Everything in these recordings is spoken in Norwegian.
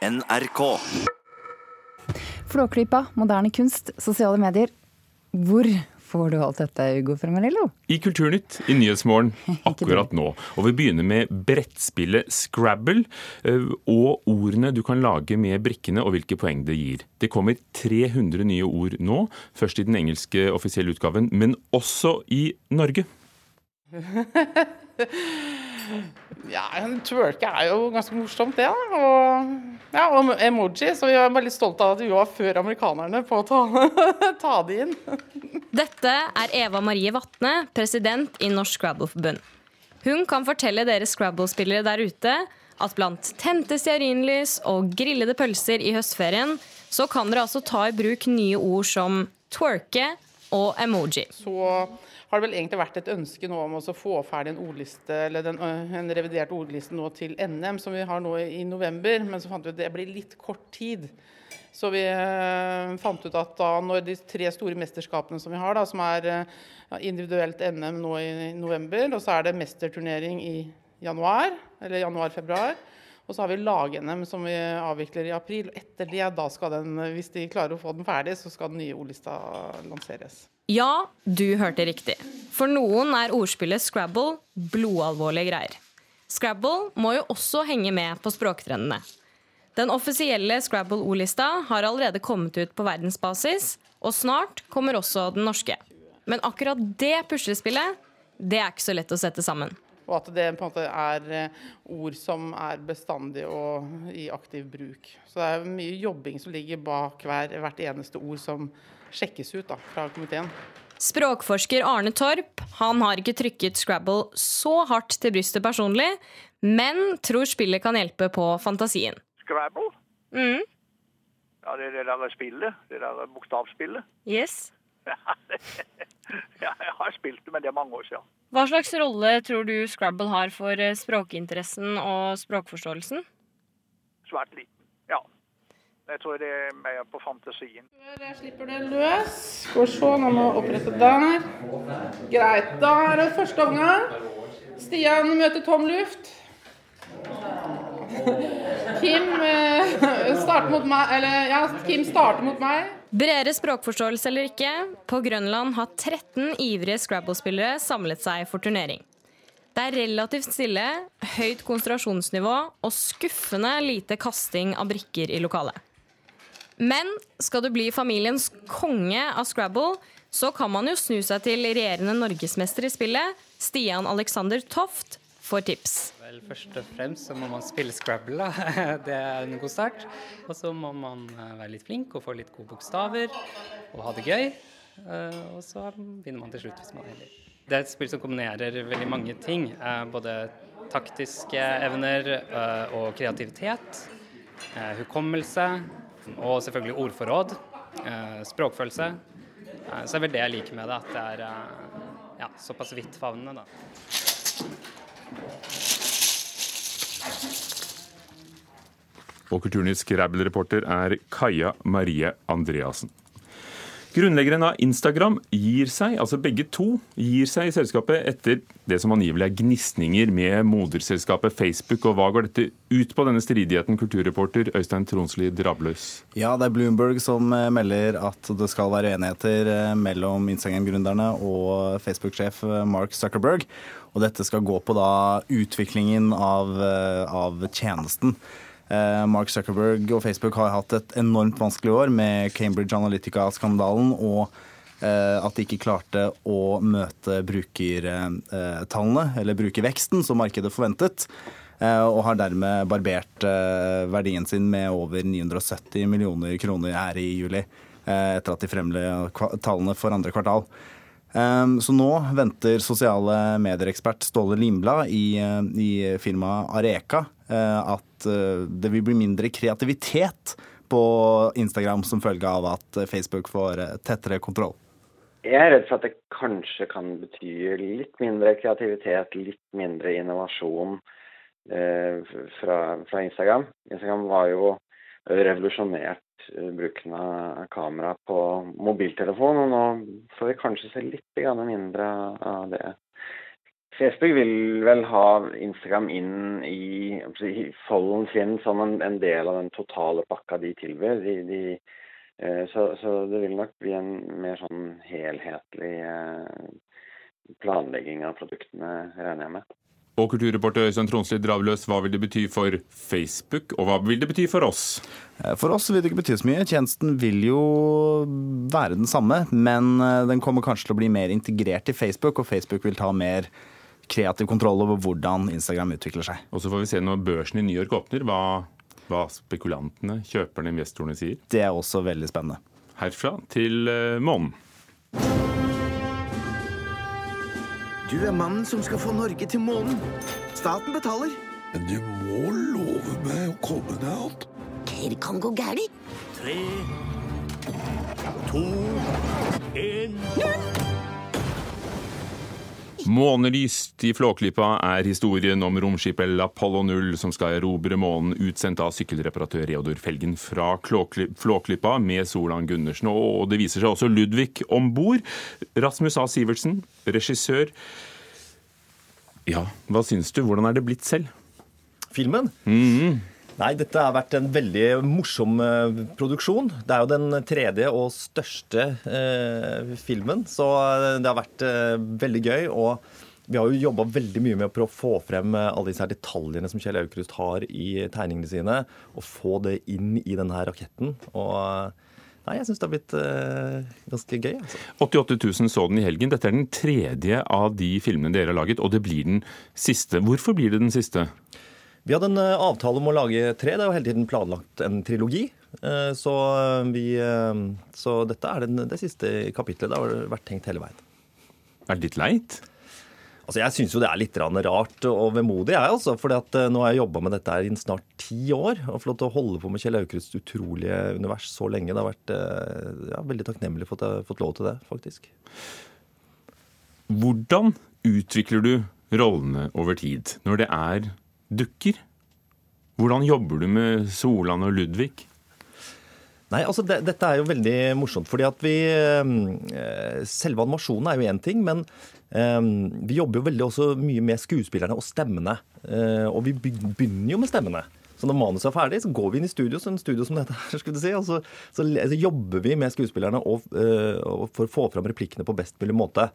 NRK. Flåklypa, moderne kunst, sosiale medier. Hvor får du alt dette, Ugo Fermarello? I Kulturnytt i Nyhetsmorgen akkurat nå. Og vi begynner med brettspillet Scrabble eh, og ordene du kan lage med brikkene og hvilke poeng det gir. Det kommer 300 nye ord nå, først i den engelske offisielle utgaven, men også i Norge. Ja, twerke er jo ganske morsomt, det. da. Og, ja, og emoji, så vi er veldig stolte av at vi var før amerikanerne på å ta, ta det inn. Dette er Eva Marie Vatne, president i Norsk Scrabble-forbund. Hun kan fortelle dere Scrabble-spillere der ute at blant tente stearinlys og grillede pølser i høstferien, så kan dere altså ta i bruk nye ord som twerke og emoji. Så har det vel egentlig vært et ønske nå om å få ferdig en ordliste, eller den, en revidert ordliste nå til NM, som vi har nå i november. Men så fant vi ut at det blir litt kort tid. Så vi eh, fant ut at da når de tre store mesterskapene som vi har, da, som er eh, individuelt NM nå i november, og så er det mesterturnering i januar, eller januar-februar. Og så har vi lag-NM som vi avvikler i april. og Etter det, da skal den, hvis de klarer å få den ferdig, så skal den nye ordlista lanseres. Ja, du hørte riktig. For noen er ordspillet Scrabble blodalvorlige greier. Scrabble må jo også henge med på språktrendene. Den offisielle Scrabble-ordlista har allerede kommet ut på verdensbasis, og snart kommer også den norske. Men akkurat det puslespillet, det er ikke så lett å sette sammen. Og at det på en måte er eh, ord som er bestandig og i aktiv bruk. Så det er mye jobbing som ligger bak hver, hvert eneste ord som sjekkes ut da, fra komiteen. Språkforsker Arne Torp han har ikke trykket Scrabble så hardt til brystet personlig, men tror spillet kan hjelpe på fantasien. Scrabble? Mm. Ja, det er det der spillet. Det der bokstavspillet. Yes. ja, jeg har spilt det, men det er mange år siden. Hva slags rolle tror du Scrabble har for eh, språkinteressen og språkforståelsen? Svært liten, ja. Jeg tror det er mer på fantasien. Jeg slipper det løs. Skal vi se, nå må jeg opprette der. Greit. Da er det første omgang. Stian møter tom luft. Kim eh, starter mot meg, eller ja, Kim starter mot meg. Bredere språkforståelse eller ikke, på Grønland har 13 ivrige Scrabble-spillere samlet seg for turnering. Det er relativt stille, høyt konsentrasjonsnivå og skuffende lite kasting av brikker i lokalet. Men skal du bli familiens konge av Scrabble, så kan man jo snu seg til regjerende norgesmester i spillet, Stian Alexander Toft, for tips. Vel, Først og fremst så må man spille Scrabble. da. Det er en god start. Og så må man eh, være litt flink og få litt gode bokstaver og ha det gøy. Eh, Og så vinner man til slutt hvis man er. Det er et spill som kombinerer veldig mange ting. eh, Både taktiske evner og kreativitet. Hukommelse og selvfølgelig ordforråd. eh, Språkfølelse. Eh, Så er vel det jeg liker med det, at det er eh, ja, såpass vidtfavnende, da. Og Kulturnytts Grabbel-reporter er Kaja Marie Andreassen. Grunnleggeren av Instagram gir seg, altså begge to, gir seg i selskapet etter det som angivelig er gnisninger med moderselskapet Facebook. Og hva går dette ut på, denne stridigheten, kulturreporter Øystein Tronsli Drabløs? Ja, det er Bloomberg som eh, melder at det skal være uenigheter eh, mellom Instagram-gründerne og Facebook-sjef eh, Mark Zuckerberg. Og dette skal gå på da utviklingen av, av tjenesten. Mark Zuckerberg og Facebook har hatt et enormt vanskelig år med Cambridge Analytica-skandalen og at de ikke klarte å møte brukertallene, eller brukerveksten, som markedet forventet. Og har dermed barbert verdien sin med over 970 millioner kroner her i juli. Etter at de fremla tallene for andre kvartal. Så nå venter sosiale medier-ekspert Ståle Limblad i, i firmaet Areka at det vil bli mindre kreativitet på Instagram som følge av at Facebook får tettere kontroll. Jeg er redd for at det kanskje kan bety litt mindre kreativitet, litt mindre innovasjon eh, fra, fra, Instagram. Instagram var jo revolusjonert bruken av kamera på mobiltelefon, og nå får vi kanskje se litt mindre av det Facebook vil vel ha Instagram inn i, i folden sin som en, en, del av den totale pakka de tilbyr. De, de, eh, så, så, det vil nok bli en mer sånn helhetlig eh, planlegging av produktene, regner jeg med. Og kulturreporter Øystein Tronsli Dravløs, hva vil det bety for Facebook, og hva vil det bety for oss? Eh, for oss vil det ikke bety så mye. Tjenesten vil jo være den samme, men den kommer kanskje til å bli mer integrert i Facebook, og Facebook vil ta mer kreativ kontroll over hvordan Instagram utvikler seg. Og så får vi se når børsen i New York åpner, hva, hva spekulantene, kjøperne, investorene sier. Det er også veldig spennende. Herfra til eh, månen. Du er mannen som skal få Norge til månen. Staten betaler. Men du må love meg å komme deg opp. Det kan gå galt. Tre, to, én Månelyst i Flåklypa er historien om romskipet Apollo 0 som skal erobre månen, utsendt av sykkelreparatør Reodor Felgen fra Flåklypa med Solan Gundersen. Og det viser seg også Ludvig om bord. Rasmus A. Sivertsen, regissør. Ja, hva syns du? Hvordan er det blitt selv? Filmen? Mm -hmm. Nei, dette har vært en veldig morsom eh, produksjon. Det er jo den tredje og største eh, filmen, så eh, det har vært eh, veldig gøy. Og vi har jo jobba veldig mye med å prøve å få frem eh, alle disse her detaljene som Kjell Aukrust har i tegningene sine, og få det inn i denne raketten. Og Nei, jeg syns det har blitt øh, ganske gøy. Altså. 88 000 så den i helgen. Dette er den tredje av de filmene dere har laget, og det blir den siste. Hvorfor blir det den siste? Vi hadde en uh, avtale om å lage tre. Det er jo hele tiden planlagt en trilogi. Uh, så, vi, så, dette er den, det siste kapitlet. Det har vært tenkt hele veien. Er det litt leit? Altså, Jeg syns jo det er litt rart og vemodig, jeg. altså, at Nå har jeg jobba med dette her i snart ti år. Og fått lov til å holde på med Kjell Aukrusts utrolige univers så lenge. Det har vært ja, veldig takknemlig for at jeg har fått lov til det, faktisk. Hvordan utvikler du rollene over tid når det er dukker? Hvordan jobber du med Solan og Ludvig? Nei, altså det, Dette er jo veldig morsomt. fordi at vi, Selve animasjonen er jo én ting, men um, vi jobber jo veldig også mye med skuespillerne og stemmene. Uh, og vi begynner jo med stemmene. Så når manuset er ferdig, så går vi inn i studio, så en studio som dette her, skulle du si, og så, så, så jobber vi med skuespillerne og, og for å få fram replikkene på best mulig måte.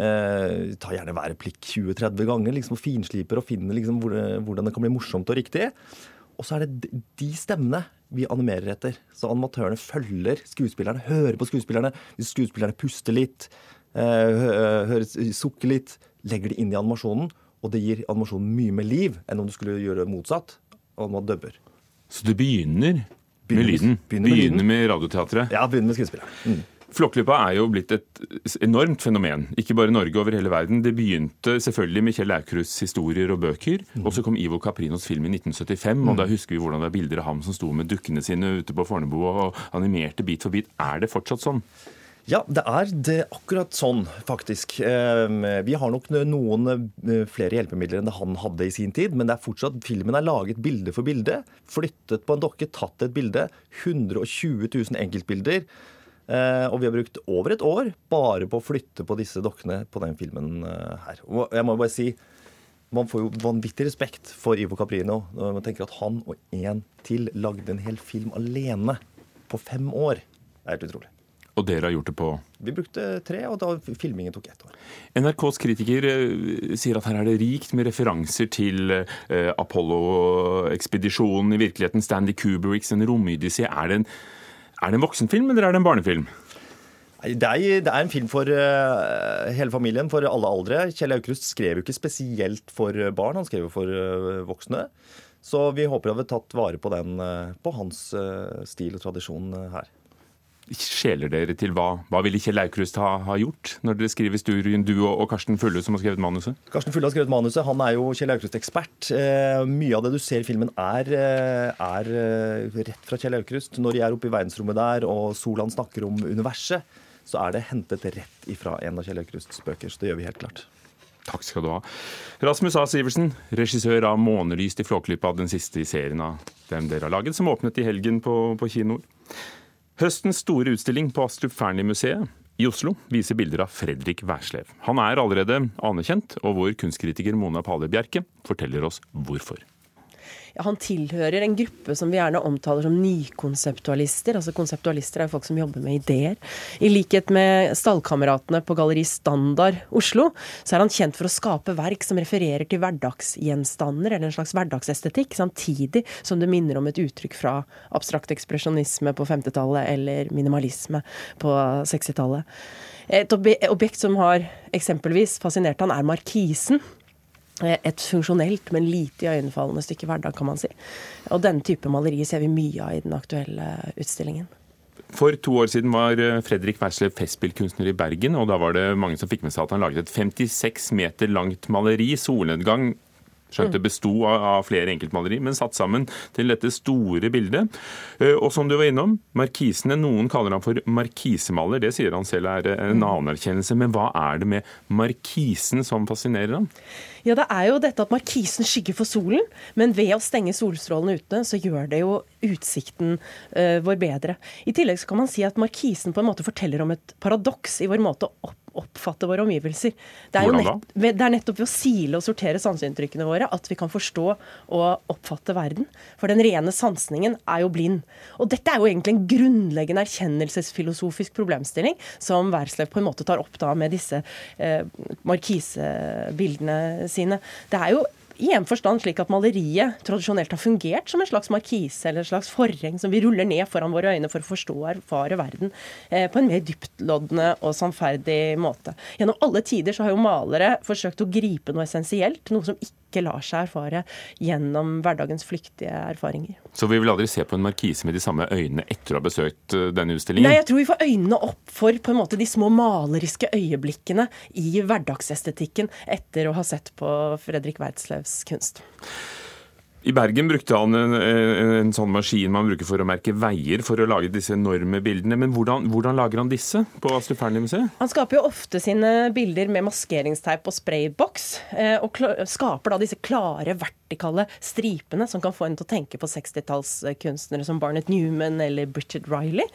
Uh, tar gjerne hver replikk 20-30 ganger liksom, og finsliper og finner liksom, hvordan det kan bli morsomt og riktig. Og så er det de stemmene vi animerer etter. Så animatørene følger skuespillerne, hører på skuespillerne. Hvis skuespillerne puster litt, hører, sukker litt, legger det inn i animasjonen. Og det gir animasjonen mye mer liv enn om du skulle gjøre motsatt. Og man dubber. Så det begynner, med lyden? Begynner med, begynner med radioteatret? Ja, begynner med skuespilleren. Mm. Flåklypa er jo blitt et enormt fenomen, ikke bare i Norge, over hele verden. Det begynte selvfølgelig med Kjell Aukrusts historier og bøker. Mm. Og så kom Ivo Caprinos film i 1975, og da Mm. husker vi hvordan det er bilder av ham som sto med dukkene sine ute på Fornebu og animerte bit for bit. Er det fortsatt sånn? Ja, det er det akkurat sånn, faktisk. Vi har nok noen flere hjelpemidler enn det han hadde i sin tid, men det er fortsatt, filmen er laget bilde for bilde. Flyttet på en dokke, tatt et bilde. 120 000 enkeltbilder. Og vi har brukt over et år bare på å flytte på disse dokkene på den filmen her. Og jeg må bare si man får jo vanvittig respekt for Ivo Caprino når man tenker at han og én til lagde en hel film alene på fem år. Det er helt utrolig. Og dere har gjort det på Vi brukte tre, og da filmingen tok ett år. NRKs kritiker sier at her er det rikt med referanser til Apollo-ekspedisjonen i virkeligheten, Stanley Kubricks En romodyssé. Er, det en, er det en voksenfilm, eller er det en barnefilm? Det er, en film for uh, hele familien, for alle aldre. Kjell Aukrust skrev jo ikke spesielt for barn, han skrev jo for uh, voksne. Så vi håper at vi har tatt vare på den, på hans stil og tradisjon her. Skjeler dere til hva, hva ville Kjell Aukrust ha, ha, gjort, når dere skriver historien, du og, og Karsten Fulle, som har skrevet manuset? Karsten Fulle har skrevet manuset. Han er jo Kjell Aukrust-ekspert. Eh, mye av det du ser i filmen, er, er rett fra Kjell Aukrust. Når de er oppe i verdensrommet der, og Solan snakker om universet, så er det hentet rett ifra en av Kjell Aukrusts bøker. Så det gjør vi helt klart. Takk skal du ha. Rasmus A. Sivertsen, regissør av 'Månelyst i Flåklypa', den siste i serien av dem dere har laget, som åpnet i helgen på, på kinoer. Høstens store utstilling på Astrup Fearnley-museet i Oslo viser bilder av Fredrik Wærslev. Han er allerede anerkjent, og vår kunstkritiker Mona Pale Bjerke forteller oss hvorfor. Ja, han tilhører en gruppe som vi gjerne omtaler som nykonseptualister. Altså Konseptualister er jo folk som jobber med ideer. I likhet med stallkameratene på Galleri Standard Oslo, så er han kjent for å skape verk som refererer til hverdagsgjenstander, eller en slags hverdagsestetikk, samtidig som det minner om et uttrykk fra abstrakt ekspresjonisme på 50-tallet eller minimalisme på 60-tallet. Et objekt som har eksempelvis fascinert han, er markisen. Eh, et funksjonelt, men lite iøynefallende stykke hverdag, kan man si. Og denne type maleri ser vi mye av i den aktuelle utstillingen. For to år siden var eh, Fredrik Werslev festspillkunstner i Bergen, og da var det mange som fikk med seg at han laget et 56 meter langt maleri, 'Solnedgang', Skjønt det besto av flere enkeltmaleri, men satt sammen til dette store bildet. Eh, og som du var innom, markisene, noen kaller han for markisemaler. Det sier han selv er en anerkjennelse. Men hva er det med markisen som fascinerer ham? Ja, det er jo dette at markisen skygger for solen, men ved å stenge solstrålene ute, så gjør det jo utsikten uh, vår bedre. I tillegg så kan man si at markisen på en måte forteller om et paradoks i vår måte å opp oppfatte våre omgivelser. Det er, nett, det er, nettopp ved å sile og sortere sanseinntrykkene våre at vi kan forstå og oppfatte verden. For den rene sansningen er jo blind. Og dette er jo egentlig en grunnleggende erkjennelsesfilosofisk problemstilling som Werslev på en måte tar opp da med disse eh, markisebildene sine. Det er jo i en forstand slik at maleriet tradisjonelt har fungert som en slags markise eller en slags forheng som vi ruller ned foran våre øyne for å forstå og erfare verden eh, på en mer dyptloddende og sannferdig måte. Gjennom alle tider så har jo malere forsøkt å gripe noe essensielt, noe som ikke ikke lar seg erfare gjennom hverdagens flyktige erfaringer. Så vi vil aldri se på en markise med de samme øynene etter å ha besøkt eh, denne utstillingen? Nei, jeg tror vi får øynene opp for på en måte de små maleriske øyeblikkene i hverdagsestetikken etter å ha sett på Fredrik Wertzlevs kunst. I Bergen brukte han en, en, sånn maskin man bruker for å merke veier, for å lage disse enorme bildene. Men hvordan, hvordan lager han disse på Astrup Fearnley-museet? Han skaper jo ofte sine bilder med maskeringsteip og sprayboks. Eh, og skaper da disse klare, vertikale stripene som kan få en til å tenke på 60-tallskunstnere som Barnett Newman eller Bridget Riley.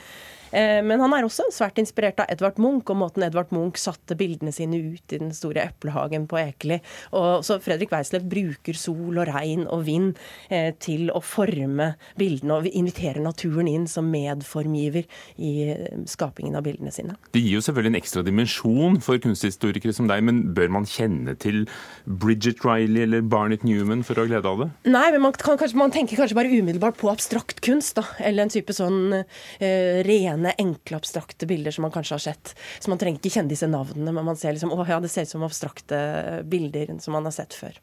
Eh, men han er også svært inspirert av Edvard Munch og måten Edvard Munch satte bildene sine ut i den store eplehagen på Ekeli. Og så Fredrik Weislev bruker sol og regn og vind eh, til å forme bildene, og inviterer naturen inn som medformgiver i eh, skapingen av bildene sine. Det gir jo selvfølgelig en ekstra dimensjon for kunsthistorikere som deg, men bør man kjenne til Bridget Riley eller Barnett Newman for å ha glede av det? Nei, men man, kan, kanskje, man tenker kanskje bare umiddelbart på abstrakt kunst, da. Eller en type sånn eh, ren rene, enkle, abstrakte bilder som man kanskje har sett. Så man trenger ikke kjenne disse navnene, men man ser liksom å ja, det ser ut som abstrakte bilder som man har sett før.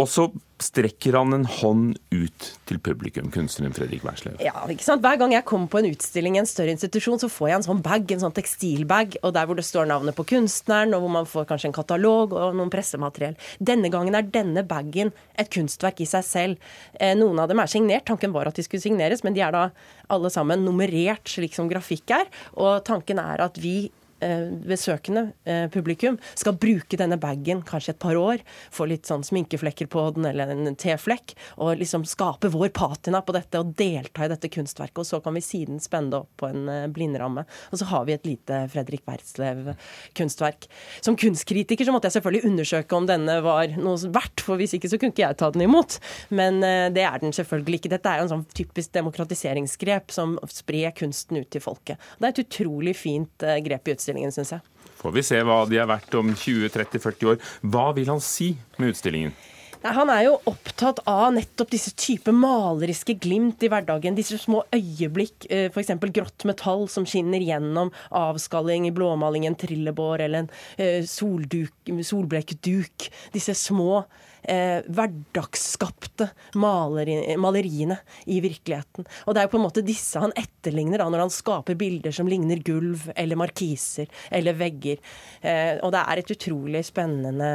Og så strekker han en hånd ut til publikum, kunstneren Fredrik Werslev. Ja, ikke sant? Hver gang jeg kommer på en utstilling i en større institusjon, så får jeg en sånn bag, en sånn tekstilbag, og der hvor det står navnet på kunstneren, og hvor man får kanskje en katalog og noen pressemateriell. Denne gangen er denne bagen et kunstverk i seg selv. Eh, noen av dem er signert, tanken var at de skulle signeres, men de er da alle sammen nummerert slik som grafikk er, og tanken er at vi besøkende eh, publikum skal bruke denne bagen kanskje et par år, få litt sånn sminkeflekker på den eller en T-flekk, og liksom skape vår patina på dette og delta i dette kunstverket. Og så kan vi siden spenne det opp på en eh, blindramme. Og så har vi et lite Fredrik Wertzlev-kunstverk. Som kunstkritiker så måtte jeg selvfølgelig undersøke om denne var noe verdt, for hvis ikke så kunne ikke jeg ta den imot. Men det er den selvfølgelig ikke. Dette er jo en sånn typisk demokratiseringsgrep som sprer kunsten ut til folket. Det er et utrolig fint grep i utstillingen utstillingen, syns jeg. Får vi se hva de er verdt om 20-30-40 år. Hva vil han si med utstillingen? Nei, han er jo opptatt av nettopp disse type maleriske glimt i hverdagen. Disse små øyeblikk, eh, f.eks. grått metall som skinner gjennom avskalling i blåmaling, en trillebår eller en eh, solblekkduk. Disse små eh, hverdagsskapte maleri, maleriene i virkeligheten. Og det er jo på en måte disse han etterligner da, når han skaper bilder som ligner gulv eller markiser eller vegger. Eh, og det er et utrolig spennende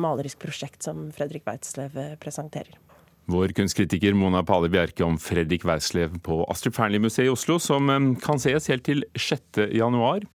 malerisk prosjekt som Fredrik Weitzlev eh, presenterer. Vår kunstkritiker Mona Pale Bjerke om Fredrik Weislev på Astrup Fearnley-museet i Oslo, som eh, kan ses helt til 6. januar.